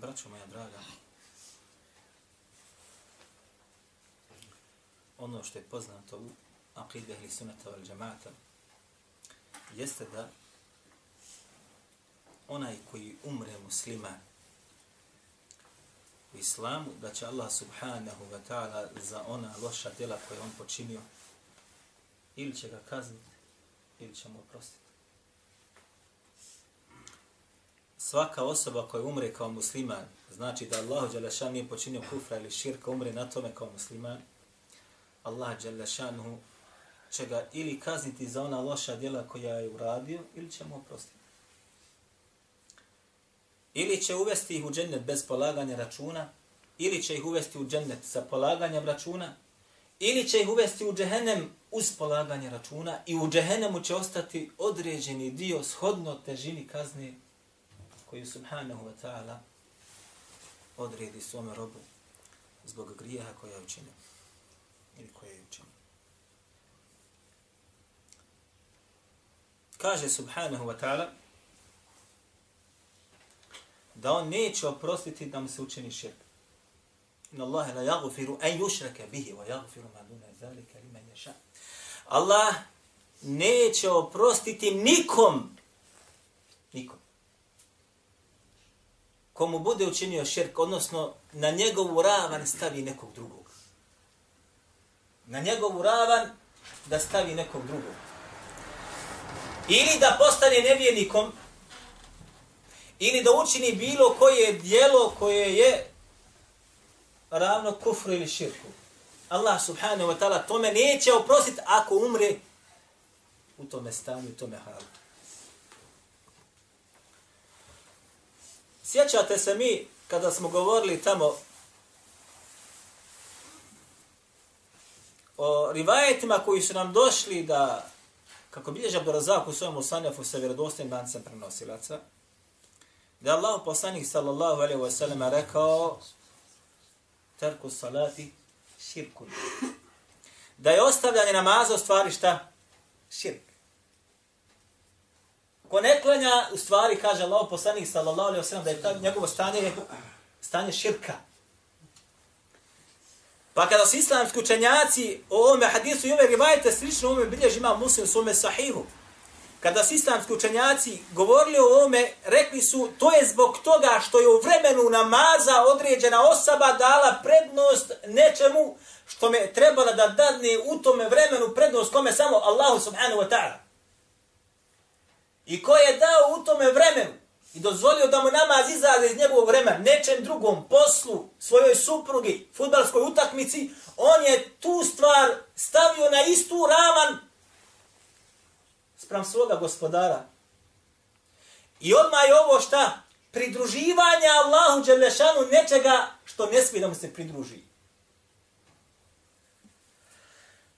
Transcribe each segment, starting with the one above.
Braćo moja draga, ono što je poznato u aqide ili sunata val džamata, jeste da onaj koji umre musliman u islamu, da će Allah subhanahu wa ta'ala za ona loša djela koje on počinio, ili će ga kazniti, ili će mu oprostiti. Svaka osoba koja umre kao musliman, znači da Allah Đalešan nije počinio kufra ili širka, umre na tome kao musliman, Allah Đalešanuhu će ga ili kazniti za ona loša djela koja je uradio, ili će mu oprostiti. Ili će uvesti ih u džennet bez polaganja računa, ili će ih uvesti u džennet sa polaganjem računa, ili će ih uvesti u džehennem uz polaganje računa i u džehennemu će ostati određeni dio shodno težini kazne koju subhanahu wa ta'ala odredi svome robu zbog grijeha koja je učinio ili koja je učinio. Kaže subhanahu wa ta'ala da on neće oprostiti da mu se učini širk. Inna Allahe la yaghfiru an yushraka bihi wa yaghfiru ma duna zalika liman yasha. Allah neće oprostiti nikom nikom komu bude učinio širk, odnosno na njegovu ravan stavi nekog drugog. Na njegovu ravan da stavi nekog drugog. Ili da postane nevjernikom, ili da učini bilo koje dijelo koje je ravno kufru ili širku. Allah subhanahu wa ta'ala tome neće oprostiti ako umre u tome stanju, u tome halu. Sjećate se mi kada smo govorili tamo o rivajetima koji su nam došli da, kako bilježi Abdurazak u svojom usanjafu sa vjerodostojnim lancem prenosilaca, da je Allah poslanik sallallahu alaihi wa sallam rekao terku salati širkun. Da je ostavljanje namaza u stvari šta? Širk. Ko ne klanja, u stvari, kaže Allah poslanik sallallahu alaihi ve sellem da je ta, njegovo stanje stanje širka. Pa kada su islamski učenjaci o ovome hadisu i ove rivajete slično ovome bilježi ima muslim u svome sahihu. Kada su islamski učenjaci govorili o ovome, rekli su to je zbog toga što je u vremenu namaza određena osoba dala prednost nečemu što me trebala da dadne u tome vremenu prednost kome samo Allahu subhanahu wa ta'ala. I ko je dao u tome vremenu i dozvolio da mu namaz izađe iz njegovog vremena, nečem drugom, poslu, svojoj suprugi, futbalskoj utakmici, on je tu stvar stavio na istu ravan sprem svoga gospodara. I odmah je ovo šta? Pridruživanje Allahu Đelešanu nečega što ne smije da mu se pridruži.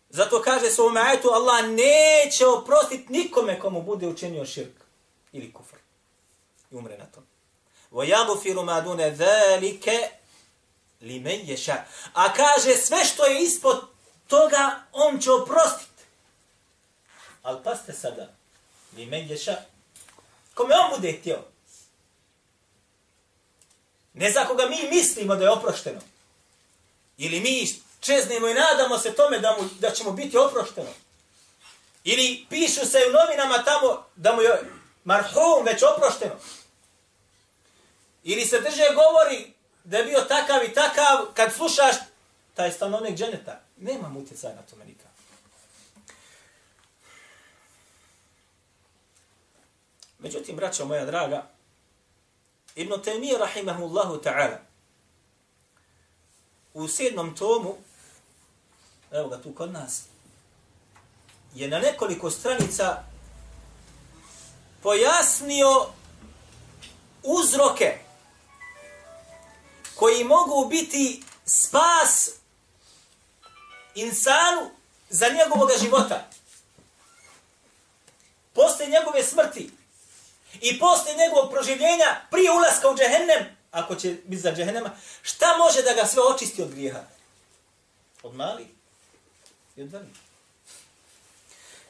Zato kaže se u ajetu Allah neće oprostiti nikome komu bude učinio širk ili kufr. I umre na tom. وَيَغْفِرُ مَا دُونَ ذَلِكَ لِمَنْ يَشَا A kaže sve što je ispod toga on će oprostiti. Ali paste sada. لِمَنْ يَشَا Kome on bude htio. Ne za koga mi mislimo da je oprošteno. Ili mi čeznemo i nadamo se tome da, mu, da ćemo biti oprošteno. Ili pišu se u novinama tamo da mu je marhum već oprošteno. Ili se drže govori da je bio takav i takav kad slušaš taj stanovnik dženeta. Nema utjecaja na tome nikak. Međutim, braćo moja draga, Ibn Taymiyyah rahimahullahu ta'ala u sedmom tomu evo ga tu kod nas, je na nekoliko stranica pojasnio uzroke koji mogu biti spas insanu za njegovog života. Posle njegove smrti i posle njegovog proživljenja prije ulaska u džehennem, ako će biti za džehennema, šta može da ga sve očisti od grijeha? Od mali.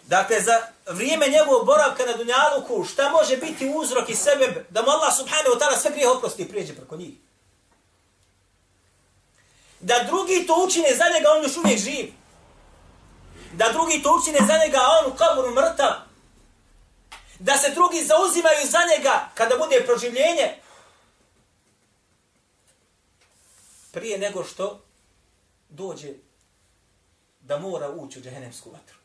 Dakle, za vrijeme njegovog boravka na Dunjaluku, šta može biti uzrok i sebe da mu Allah subhanahu wa ta'ala sve grije oprosti i prijeđe preko njih? Da drugi to učine za njega, on još uvijek živ. Da drugi to učine za njega, a on u kaburu mrtav. Da se drugi zauzimaju za njega kada bude proživljenje. Prije nego što dođe da mora ući u džehennemsku vatru.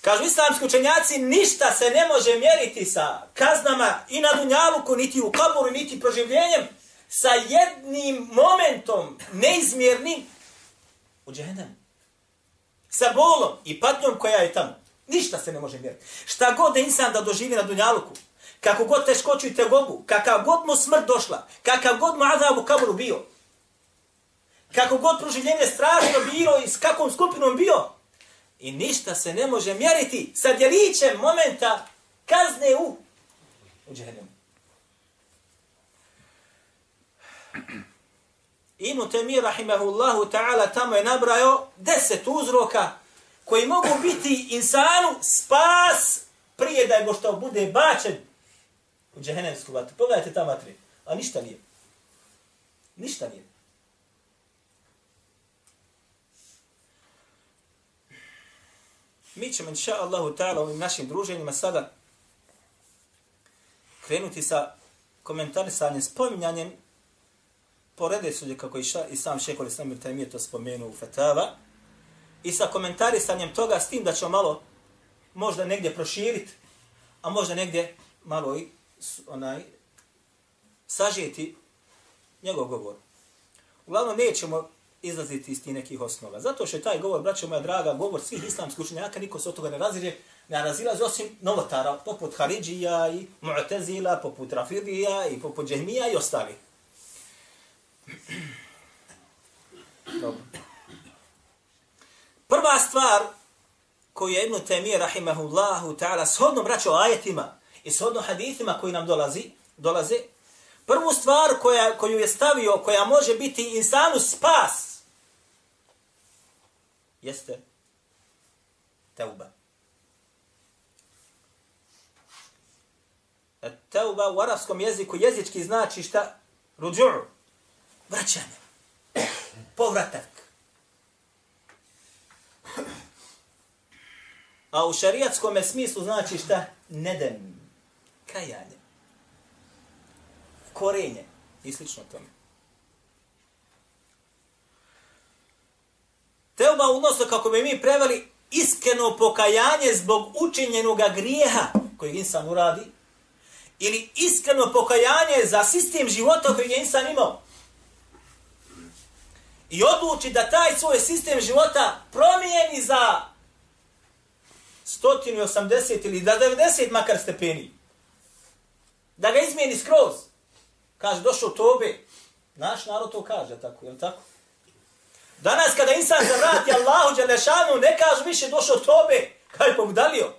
Kažu islamski učenjaci, ništa se ne može mjeriti sa kaznama i na dunjaluku, niti u kaboru, niti proživljenjem, sa jednim momentom neizmjernim u džehennem. Sa bolom i patnjom koja je tamo. Ništa se ne može mjeriti. Šta god da insan da doživi na dunjaluku, kako god teškoću i tegobu, kakav god mu smrt došla, kakav god mu azab u kaboru bio, kako god proživljenje strašno bilo i s kakvom skupinom bio, I ništa se ne može mjeriti sa djelićem momenta kazne u, u džehennemu. Ibn Temir, rahimahullahu ta'ala, tamo je nabrao deset uzroka koji mogu biti insanu spas prije da go što bude bačen u džehennemsku vatru. Pogledajte ta vatri. A ništa nije. Ništa nije. Mi ćemo, inša Allahu ta'ala, ovim našim druženjima sada krenuti sa komentarisanjem, spominjanjem porede sudje, kako i sam šekoli Islamir Tajmije to spomenuo u Fetava, i sa komentarisanjem toga s tim da ćemo malo možda negdje proširiti, a možda negdje malo i onaj sažeti njegov govor. Uglavnom nećemo izlaziti iz tih nekih osnova. Zato što je taj govor, braćo moja draga, govor svih islamskih učenjaka, niko se od toga ne razilje, ne razilazi osim novotara, poput Haridžija i Mu'tezila, poput Rafidija i poput Džehmija i ostali. Dobro. Prva stvar koju je Ibn Temije, rahimahullahu ta'ala, shodno braćo ajetima i shodno hadithima koji nam dolazi, dolaze, prvu stvar koja, koju je stavio, koja može biti insanu spas, jeste teuba. Teuba u arabskom jeziku jezički znači šta? Ruđu'u. Vraćanje. Povratak. A u šariatskom smislu znači šta? Nedem. Kajanje. Korenje. I slično tome. Teuba odnosno kako bi mi preveli iskreno pokajanje zbog učinjenog grijeha koji insan uradi ili iskreno pokajanje za sistem života koji je insan imao. I odluči da taj svoj sistem života promijeni za 180 ili da 90 makar stepeni. Da ga izmijeni skroz. Kaže, došao tobe. Naš narod to kaže, tako, je li tako? Danas kada insan se vrati Allahu Đelešanu, ne kaže više došao tobe, kaj je pogudalio.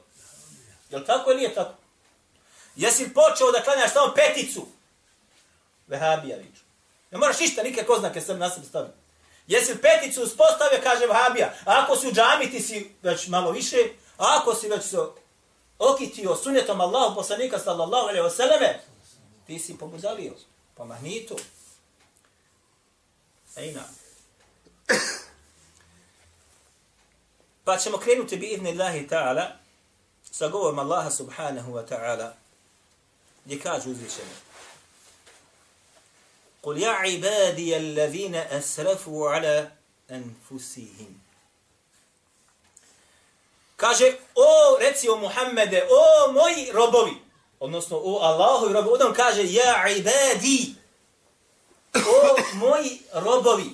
Je li tako ili nije tako? Jesi počeo da klanjaš samo peticu? Vehabija viču. Ne moraš ništa, nikakve oznake sam na sebi staviti. Jesi peticu uspostavio, kaže Vehabija. A ako si u džami, ti si već malo više. A ako si već se okitio sunjetom Allahu poslanika sallallahu alaihi wasallam, ti si pobudalio. Po pa mahnitu. Ejna. Pa ćemo krenuti bi idni Allahi ta'ala sa govorom Allaha subhanahu wa ta'ala gdje kažu uzvišeni. قل يا عبادي الذين أسرفوا على أنفسهم Kaže, o, reci o Muhammede, o moji robovi, odnosno o Allahovi robovi, on kaže, ja ibadi, o moji robovi,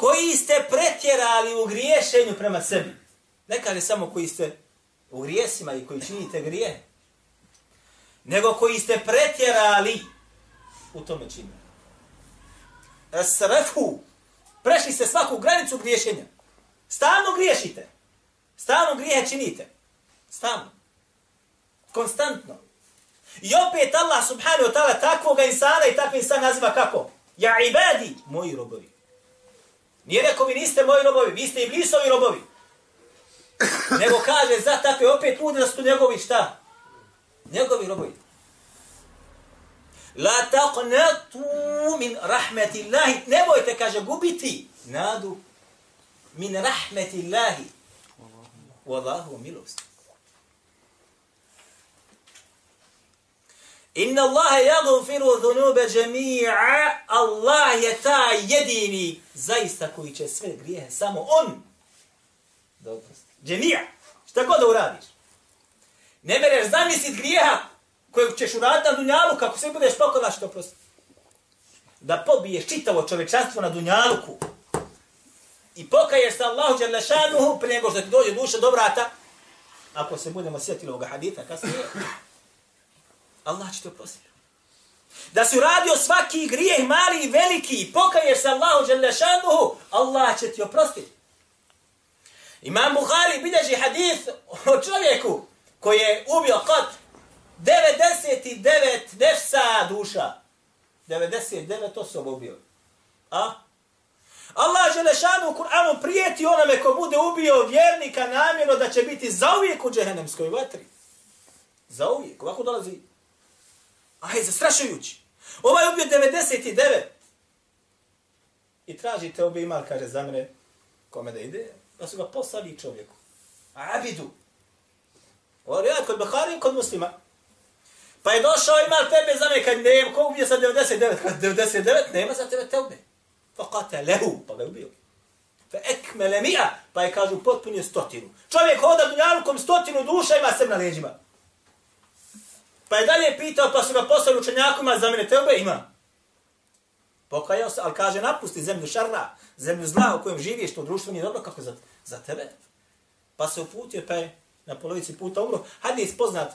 koji ste pretjerali u griješenju prema sebi. Ne kaže samo koji ste u grijesima i koji činite grije. nego koji ste pretjerali u tome činu. Esrefu, prešli ste svaku granicu griješenja. Stalno griješite. Stalno grijehe činite. Stalno. Konstantno. I opet Allah subhanahu wa ta'ala takvog insana i takvi insan naziva kako? Ja ibadi, moji robovi. Nije rekao vi niste moji robovi, vi ste i blisovi robovi. Nego kaže za takve opet ljudi da su njegovi šta? Njegovi robovi. La taqnatu min rahmetillahi. Nemojte, kaže, gubiti nadu min rahmetillahi. Wallahu milost. Inna Allahe yaghfiru dhunube jami'a. Allah je ta jedini zaista koji će sve grijehe samo on da oprosti. Šta god da uradiš. Ne mereš zamislit grijeha kojeg ćeš uraditi na dunjalu kako sve budeš pokonaš to oprosti. Da pobiješ čitavo čovečanstvo na dunjaluku i pokaješ se Allahu Đalešanuhu prije nego što ti dođe duša do vrata, ako se budemo sjetili ovoga hadita kasnije, Allah će te oprostiti. Da si uradio svaki grijeh, mali i veliki, pokaješ se Allahu Đelešanuhu, Allah će ti oprostiti. Imam Buhari bilježi hadith o čovjeku koji je ubio kot 99 nefsa duša. 99 osoba ubio. A? Allah Želešanu u Kur'anu prijeti onome ko bude ubio vjernika namjerno da će biti zauvijek u džehennemskoj vatri. Zauvijek. Ovako dolazi. A je zastrašujući. Ovaj ubio 99. I tražite obi imal, kaže za mene, kome da ide, da su ga poslali čovjeku. A abidu. Ovo je kod Bahari, kod muslima. Pa je došao imal tebe za mene, kad nema, ko ubio sa 99? Kad 99, nema za tebe tebe. Pa Fa lehu, pa ga ubio. Fa ekmele mija, pa je kažu potpunio stotinu. Čovjek hoda dunjalukom stotinu duša ima sem na leđima. Pa je dalje pitao, pa su ga poslali učenjakima, za mene tebe ima. Pokajao se, ali kaže, napusti zemlju šarra, zemlju zla u kojem živiš, to društvo nije dobro, kako za, za tebe. Pa se uputio, pa je na polovici puta umro. Hajde ispoznat,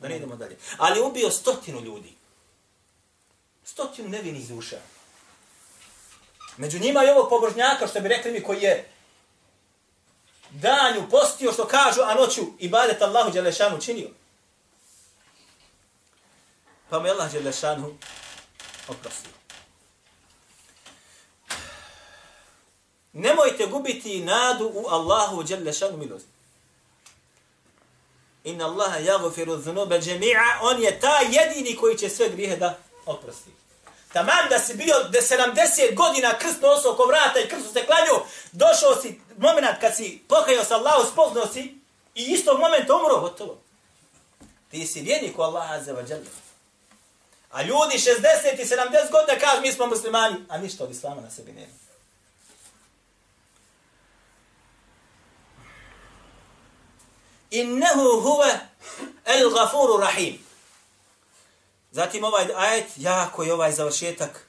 da ne idemo dalje. Ali ubio stotinu ljudi. Stotinu nevinih duša. Među njima je ovog pobožnjaka, što bi rekli mi, koji je danju postio, što kažu, a noću ibadet Allahu Đelešanu činio. Pa mu je Allah Đelešanu oprostio. Nemojte gubiti nadu u Allahu Đelešanu milost. Inna Allaha jagofiru dhunube džemi'a, on je ta jedini koji će sve grijehe da oprosti. Tamam da si bio de 70 godina krst nosio oko vrata i krstu se klanio, došao si moment kad si pokajao sa Allahu, spoznao si i istog momenta umro, gotovo. Ti si vjernik u Allaha azza wa jalla. A ljudi 60 i 70 godina kažu mi smo muslimani, a ništa od islama na sebi nema. Innehu huve el gafuru rahim. Zatim ovaj ajet, jako je ovaj završetak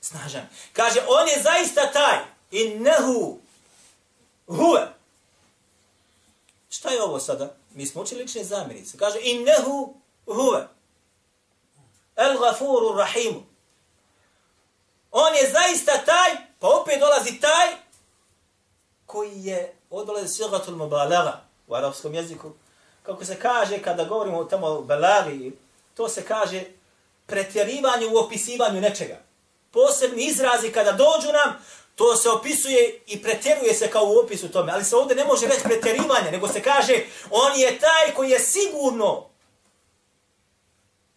snažan. Kaže, on je zaista taj. Innehu huve. Šta je ovo sada? Mi smo učili lične zamirice. Kaže, innehu huve. El gafuru rahimu. On je zaista taj, pa opet dolazi taj, koji je odolazi sigatul mubalaga u arapskom jeziku. Kako se kaže kada govorimo o tamo balagi, to se kaže pretjerivanje u opisivanju nečega. Posebni izrazi kada dođu nam, to se opisuje i pretjeruje se kao u opisu tome. Ali se ovdje ne može reći pretjerivanje, nego se kaže on je taj koji je sigurno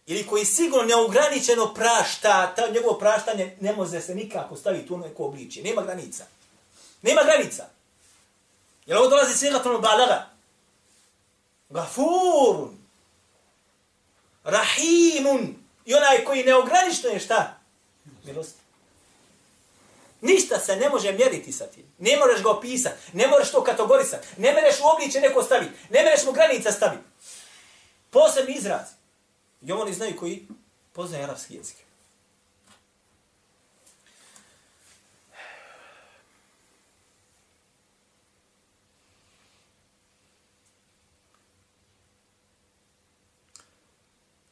ili koji sigurno neograničeno prašta, ta njegovo praštanje ne može se nikako staviti u neko obličje. Nema granica. Nema granica. Jer ovo dolazi svega tomu balaga. Gafurun. Rahimun. I onaj koji neogranično je šta? Milost. Ništa se ne može mjeriti sa tim. Ne možeš ga opisati. Ne možeš to kategorisati. Ne mereš u obliče neko staviti. Ne mereš mu granica staviti. Posebni izraz. I oni znaju koji poznaje arapski jezik.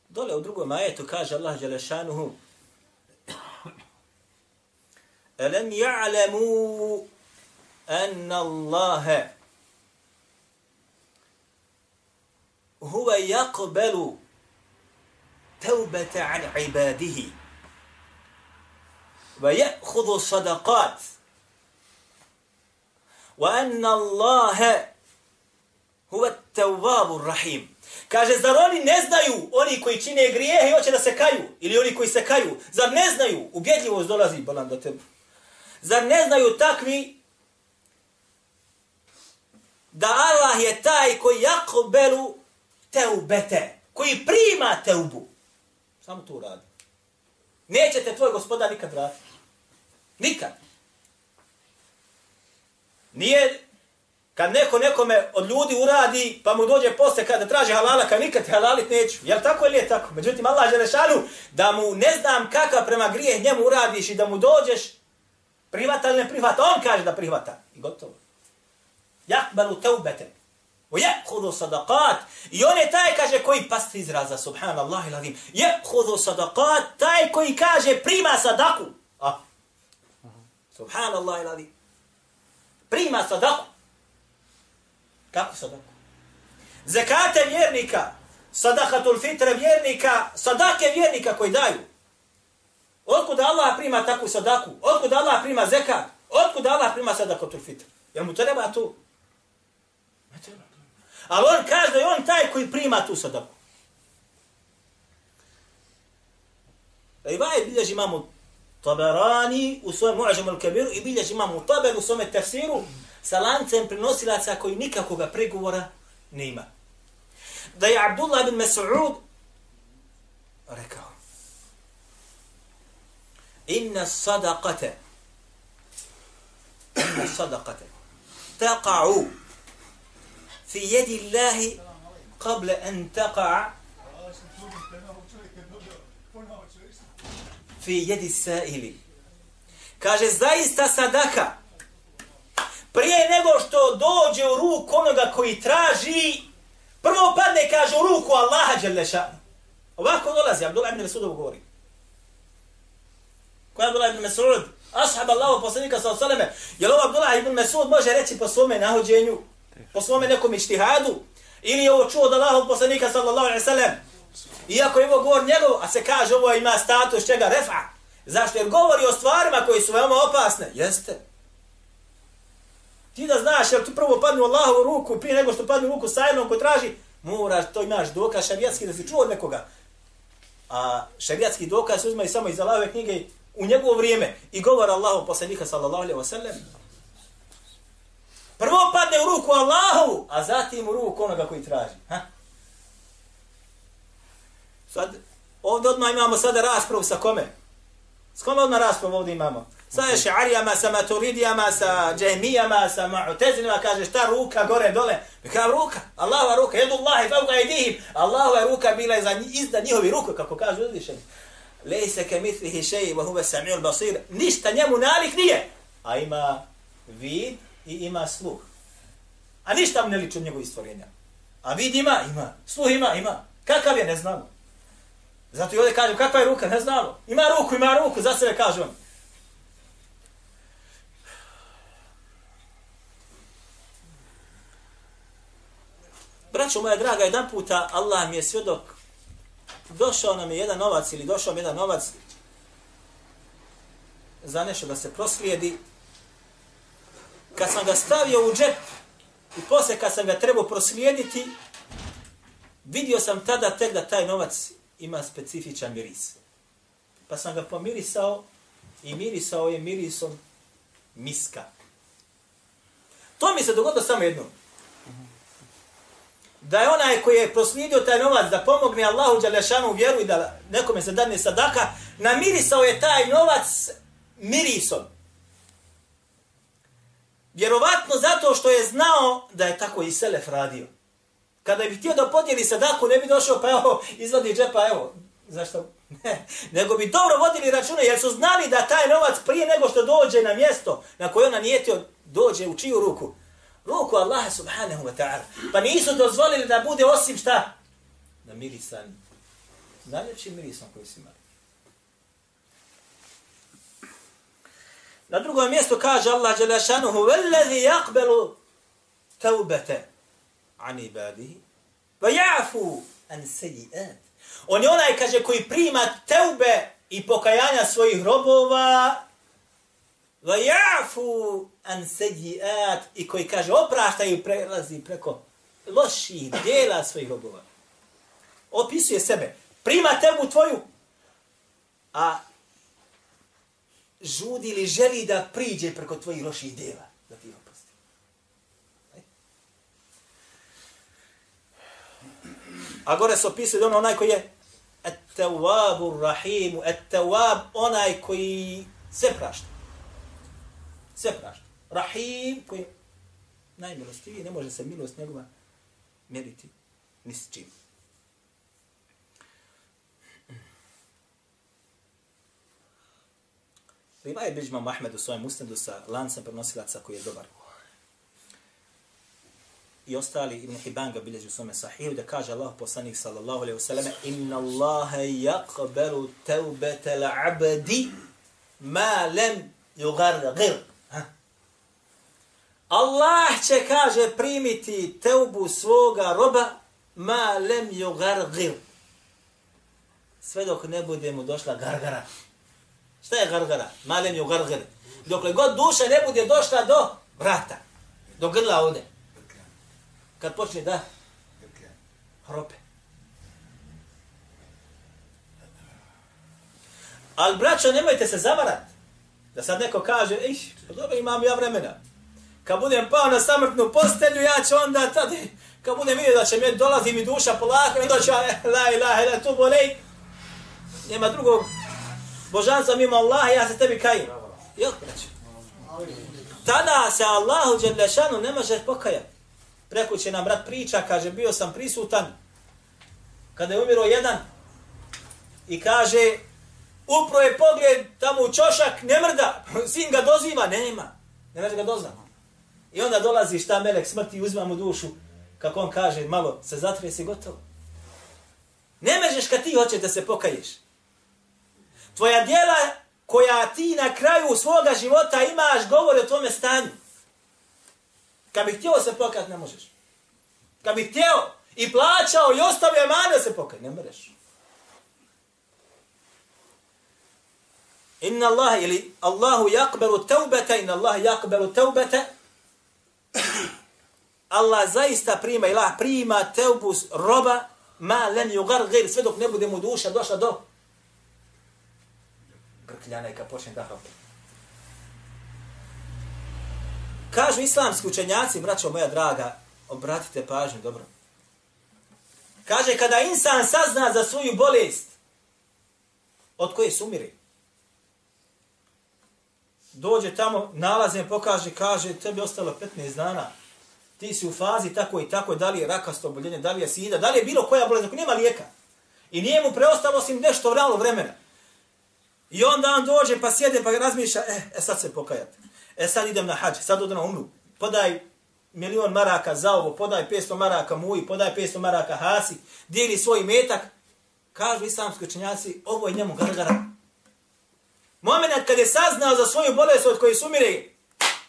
Dole u drugom ajetu kaže Allah Đelešanuhu Elem ja'lemu anna Allahe huwa yaqbalu teubete an ibadihi. Wa ya'khudhu sadaqat. Wa anna Allahe huwa at-tawwabu rahim. Kaže, zar oni ne znaju, oni koji čine grijehe i hoće da se kaju, ili oni koji se kaju, zar ne znaju, ubjedljivost dolazi, bolan do tebe, zar ne znaju takvi da Allah je taj koji jakobelu teubete, koji prima teubu. Samo to radi. Nećete tvoj gospodar nikad vratiti. Nikad. Nije kad neko nekome od ljudi uradi, pa mu dođe posle kada traži halala, kad nikad te halalit neću. Jel tako ili je tako? Međutim, Allah žele šalu da mu ne znam kakav prema grijeh njemu uradiš i da mu dođeš, prihvata ili ne prihvata, on kaže da prihvata. I gotovo. Jakbalu teubete. O jekhudu sadaqat. I on je taj, kaže, koji past izraza, subhanallah iladim. Jekhudu sadaqat, taj koji kaže prima sadaku. Ah. Subhanallah iladim. Prima sadaku. Kako sadaku? Zekate vjernika, sadakatul fitre vjernika, sadake vjernika koji daju. Otkud Allah prima takvu sadaku? Otkud Allah prima zekat? Otkud Allah prima sadakatul fitre? Jel mu treba to? Ali on kaže da je on taj koji prima tu sadaku. Da i vaj bilježi imamo Taberani u svojem mu'ažemu al-kabiru i bilježi imamo Taber u svome tefsiru sa lancem prenosilaca koji nikakvoga pregovora nema. Da je Abdullah bin Mas'ud rekao Inna sadaqate Inna sadaqate taqa'u fi jedi Allahi kable en taqa fi jedi sa'ili. Kaže, zaista sadaka, prije nego što dođe u ruku onoga koji traži, prvo padne, kaže, u ruku Allaha Đeleša. Ovako dolazi, Abdullah ibn Mesudov govori. Ko je Abdullah ibn Mesud? Ashab Allaho, poslanika sa osaleme. Jel ovo Abdullah ibn Mesud može reći po svome nahođenju? Po svome nekom ištihadu, ili je ovo čuo od Allahov poslanika sallallahu alaihi sallam, Iako je ovo govor njegov, a se kaže ovo ima status čega refa. Zašto? Jer govori o stvarima koji su veoma opasne. Jeste. Ti da znaš, jer tu prvo padne u Allahovu ruku, prije nego što padne u ruku sajnom ko traži, moraš, to imaš dokaz šarijatski da si čuo od nekoga. A šarijatski dokaz uzma i samo iz Allahove knjige u njegovo vrijeme i govor Allahu poslanika sallallahu alaihi wa sallam. Prvo padne u ruku Allahu, a zatim u ruku onoga koji traži. Ha? Sad, ovdje odmah imamo sada raspravu sa kome? S kome odmah raspravu ovdje imamo? Sa še'arijama, sa maturidijama, sa džehmijama, sa ma'utezinima, kaže šta ruka gore dole? Mi kao ruka, Allahova ruka, jedu Allahi, fauka idihim, Allahova ruka bila je za izda njihovi ruku, kako kaže uzvišeni. Lejse ke mitlihi šeji, wa huve sami'ul basir, ništa njemu nalik nije, a ima vid i ima sluh. A ništa mu ne liči od njegovih stvorenja. A vid ima, ima, sluh ima, ima. Kakav je, ne znamo. Zato i ovdje kažem, kakva je ruka, ne znamo. Ima ruku, ima ruku, za sebe kaže on. Braćo moja draga, jedan puta Allah mi je svjedok, došao nam je jedan novac ili došao mi jedan novac za nešto da se proslijedi. Kad sam ga stavio u džep i posle kad sam ga trebao proslijediti, vidio sam tada tek da taj novac ima specifičan miris. Pa sam ga pomirisao i mirisao je mirisom miska. To mi se dogodilo samo jednom. Da je onaj koji je proslijedio taj novac da pomogne Allahu Đalešanu u vjeru i da nekome se dadne sadaka, namirisao je taj novac mirisom. Vjerovatno zato što je znao da je tako i Selef radio. Kada bi htio da podijeli sadaku, ne bi došao, pa evo, izvadi džepa, evo, zašto? Ne, nego bi dobro vodili račune, jer su znali da taj novac prije nego što dođe na mjesto na koje ona nijetio, dođe u čiju ruku? Ruku Allaha subhanahu wa ta'ala. Pa nisu dozvolili da bude osim šta? Na mirisan najljepšim mirisom koji si imao. Na drugom mjestu kaže Allah Đelešanuhu وَالَّذِي يَقْبَلُ تَوْبَةَ عَنِ ibadihi wa ya'fu an سَيِّئَاتِ On je onaj, kaže, koji prima teube i pokajanja svojih robova wa ya'fu an سَيِّئَاتِ i koji, kaže, oprašta i prelazi preko loših dijela svojih robova. Opisuje sebe. Prima tebu tvoju, a žudi ili želi da priđe preko tvojih loših djela, da ti oprosti. A gore se opisuje ono onaj koji je At-tawabur Rahimu, At-Tawab, onaj koji sve prašta. Sve prašta. Rahim, koji je najmilostiviji, ne može se milost njegova meriti ni s čim. Ima je Biđma Mahmed u svojem ustadu sa lancem prenosilaca koji je dobar. I ostali Ibn Hibban ga bilježi u svome sahiju da kaže Allah poslanik sallallahu alaihi wasallam Inna Allahe yaqbalu tevbete l'abdi ma lem yugargir. Allah će, kaže, primiti teubu svoga roba ma lem yugargir. Sve dok ne bude mu došla gargara. Šta je gargara? Malem je gargar. Dokle god duša ne bude došla do vrata, do grla ovde. Kad počne da hrope. Ali braćo, nemojte se zavarat. Da sad neko kaže, ej, pa dobro imam ja vremena. Kad budem pao na samrtnu postelju, ja ću onda tad, kad budem vidio da će mi dolazi mi duša polako, onda ću, la ilaha ila tu bolej. Nema drugog božanstva mimo Allaha, ja se tebi kajim. Jel, braću? Tada se Allahu Đelešanu ne možeš pokajati. Preko će nam brat priča, kaže, bio sam prisutan kada je umiro jedan i kaže, upro je pogled tamo u čošak, ne mrda, sin ga doziva, nema, ne može ga dozna. I onda dolazi šta melek smrti uzima mu dušu, kako on kaže, malo se zatrije si gotovo. Ne možeš kad ti hoćeš da se pokaješ tvoja djela koja ti na kraju svoga života imaš govore o tome stanju. Kad bi htio se pokajati, ne možeš. Kad bi htio i plaćao i ostavio mane se pokaj, ne mreš. Inna Allah ili Allahu yakbalu taubata, inna Allah yakbalu taubata, Allah zaista prima, ilah prima teubu roba, ma len yugar gir, sve dok ne bude mu duša došla do grkljana i kad počne da hrope. Kažu islamski učenjaci, braćo moja draga, obratite pažnju, dobro. Kaže, kada insan sazna za svoju bolest, od koje se umiri, dođe tamo, nalaze, pokaže, kaže, tebi ostalo 15 dana, ti si u fazi tako i tako, da li je rakasto oboljenje, da li je sida, da li je bilo koja bolest, ako nema lijeka. I nije mu preostalo osim nešto vralo vremena. I onda on dođe pa sjede pa razmišlja, eh, e sad se pokajat. E sad idem na hađ, sad odem na umru. Podaj milion maraka za ovo, podaj 500 maraka muji, podaj 500 maraka hasi, dijeli svoj metak. Kažu islamski učenjaci, ovo je njemu gargara. Moment kad je saznao za svoju bolest od koje sumire,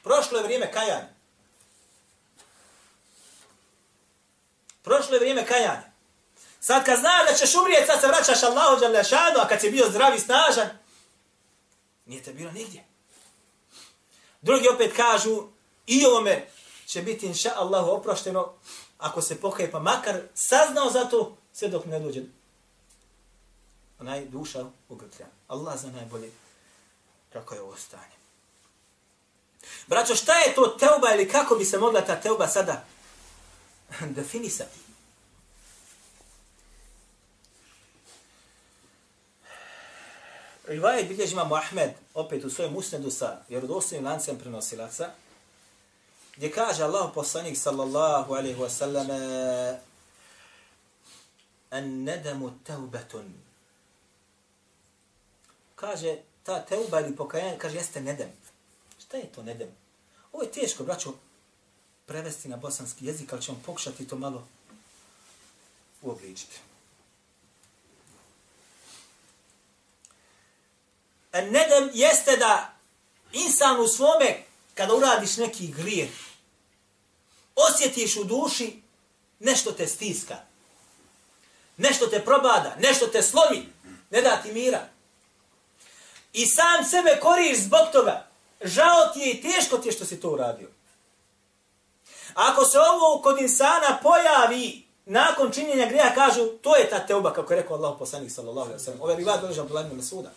prošlo je vrijeme kajanja. Prošlo je vrijeme kajanja. Sad kad znaš da ćeš umrijeti, sad se vraćaš Allahu Đalešanu, a kad si bio zdrav i snažan, Nije te bilo nigdje. Drugi opet kažu, i ovome će biti inša Allahu oprošteno, ako se pokaje pa makar saznao za to, sve dok ne dođe onaj duša ugrtlja. Allah za najbolje kako je ovo stanje. Braćo, šta je to teuba ili kako bi se mogla ta teuba sada definisati? Rivajet bilježi imamo Ahmed, opet u svojem usnedu sa vjerodostojnim lancem prenosilaca, gdje kaže Allah poslanik sallallahu alaihi wa sallam an nedamu teubetun. Kaže, ta teuba ili pokajanje, kaže, jeste nedem. Šta je to nedem? Ovo je teško, braćo, prevesti na bosanski jezik, ali ćemo pokušati to malo uobličiti. Nedem jeste da insan u svome, kada uradiš neki grijeh, osjetiš u duši nešto te stiska. Nešto te probada, nešto te slomi, ne da ti mira. I sam sebe koriš zbog toga. Žao ti je i teško ti je što si to uradio. Ako se ovo kod insana pojavi nakon činjenja grija, kažu, to je ta teuba, kako je rekao Allah poslanik sallallahu alaihi wa sallam. Ove rivad dođe Abdullah ibn Masuda.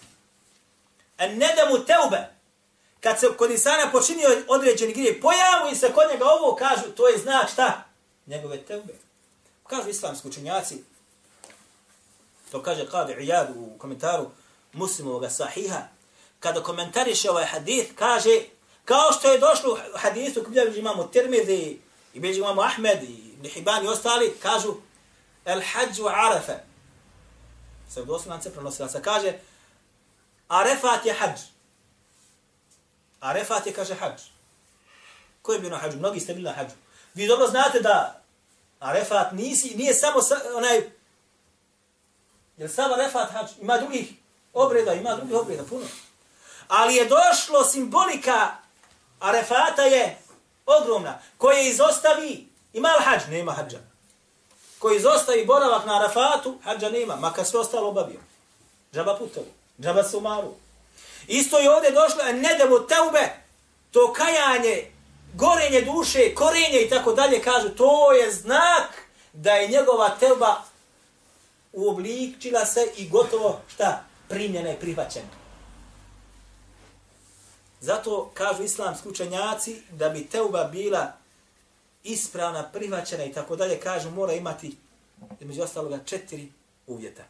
En ne da mu teube, kad se kod insana počinio određeni grije, pojavu se kod njega ovo, kažu, to je znak šta? Njegove teube. Kažu islamski učenjaci, to kaže Qadi Iyad u komentaru muslimovog sahiha, kada komentariše ovaj hadith, kaže, kao što je došlo u hadithu, kada imamo Tirmidhi, i bilježi imamo Ahmed, i Ibn i ostali, kažu, el hađu arafa. Se u doslovance prenosila se kaže, arefat je hađ. Arefat je, kaže, hađ. Ko je bio na hađu? Mnogi ste bili na hađu. Vi dobro znate da Arefat nisi, nije samo sa, onaj, jer samo Arefat hađ, ima drugih obreda, ima drugih obreda, puno. Ali je došlo simbolika Arefata je ogromna, koje izostavi, ima li hađ? Nema hađa. Koji izostavi boravak na Arefatu, hađa nema, makar sve ostalo obavio. Džaba putovi, džaba sumaru. Isto je ovdje došlo, e, ne da teube, to kajanje, gorenje duše, korenje i tako dalje, kažu, to je znak da je njegova teuba uobličila se i gotovo, šta, primljena i prihvaćena. Zato kažu islamski učenjaci da bi teuba bila ispravna, prihvaćena i tako dalje, kažu mora imati između ostaloga četiri uvjeta.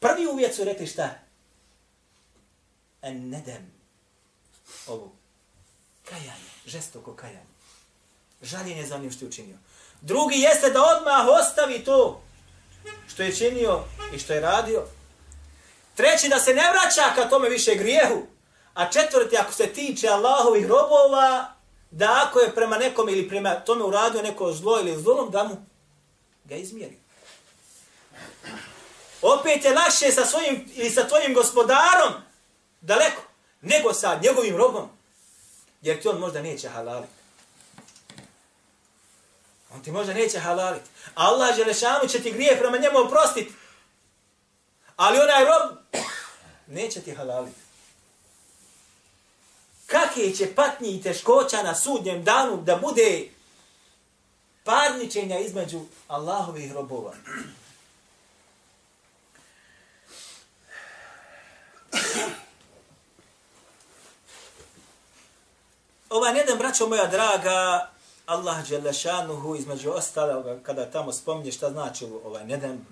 Prvi uvjet su rekli šta? En nedem. Ovo. Kajanje. Žestoko kajanje. Žaljenje za onim što je učinio. Drugi jeste da odmah ostavi to što je činio i što je radio. Treći da se ne vraća ka tome više grijehu. A četvrti, ako se tiče Allahovih robova, da ako je prema nekom ili prema tome uradio neko zlo ili zlom, da mu ga izmjeri. Opet je lakše sa svojim ili sa tvojim gospodarom daleko, nego sa njegovim robom. Jer ti on možda neće halaliti. On ti možda neće halaliti. Allah Želešanu će ti grije prema njemu oprostiti. Ali onaj rob neće ti halaliti kakve će patnje i teškoća na sudnjem danu da bude parničenja između Allahovih robova. Ovaj jedan, braćo moja draga, Allah Đelešanuhu, između ostaloga, kada tamo spominje šta znači ovaj nedem,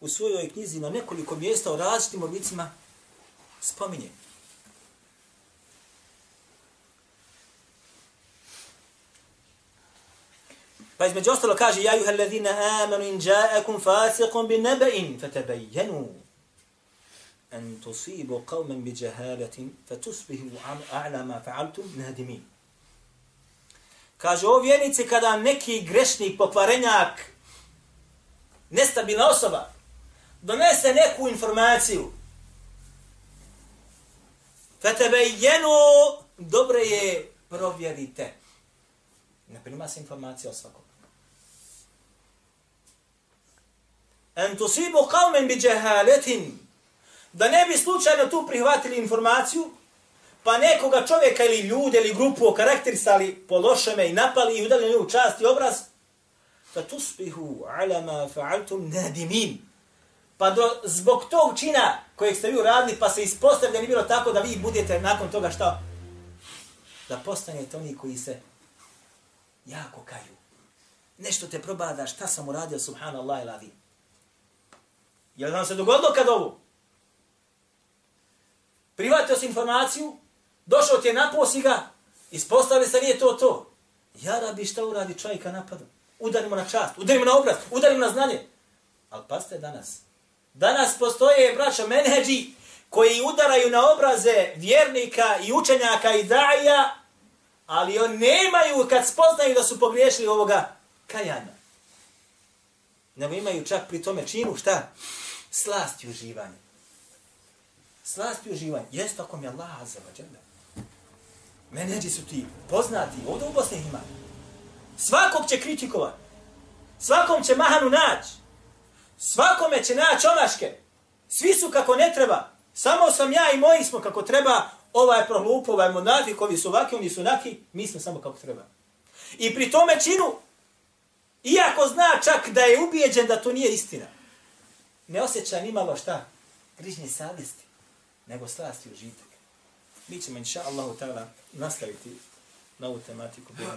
u svojoj knjizi na nekoliko mjesta o različitim oblicima spominje. Pa između ostalo kaže, ja juha alladhina amanu in ja'akum fasiqun bin nebe'in, fatabayyanu أن تصيبوا قوما بجهالة فتصبحوا fatusbihu ما فعلتم نادمين. Kaže, o vjernici, kada neki grešnik, pokvarenjak, nestabilna osoba, donese neku informaciju, fatabayyanu, dobre je, provjerite. Ne prima se informacija o svakom. en tusibu qaumen bi džehaletin, da ne bi slučajno tu prihvatili informaciju pa nekoga čovjeka ili ljude ili grupu okarakterisali po lošeme i napali i udali nju čast i obraz fa tusbihu ala ma fa'altum nadimin. Pa do, zbog tog čina kojeg ste vi uradili pa se ispostavlja da nije bilo tako da vi budete nakon toga šta? Da postanete oni koji se jako kaju. Nešto te probada šta sam uradio subhanallah i Je li se dogodilo kad ovo? Privatio si informaciju, došao ti je na posiga, ispostavili se nije to to. Ja rabi šta uradi čovjeka napadom? Udarimo na čast, udarimo na obraz, udarimo na znanje. Ali paste danas. Danas postoje braća menheđi koji udaraju na obraze vjernika i učenjaka i daja, ali oni nemaju kad spoznaju da su pogriješili ovoga kajanja. Nego imaju čak pri tome činu šta? slast i uživanje. Slast i uživanje. Jeste ako mi Allah azza wa jalla. Menedži su ti poznati, ovdje u Bosni ima. Svakog će kritikovat. Svakom će mahanu naći. Svakome će naći omaške. Svi su kako ne treba. Samo sam ja i moji smo kako treba. Ovaj prohlup, ovaj monafik, ovi su ovaki, oni su naki. Mi smo samo kako treba. I pri tome činu, iako zna čak da je ubijeđen da to nije istina, ne osjeća ni malo šta, grižnje savjesti, nego slasti užitak. Mi ćemo, inša Allahu ta'ala, nastaviti na ovu tematiku. Bila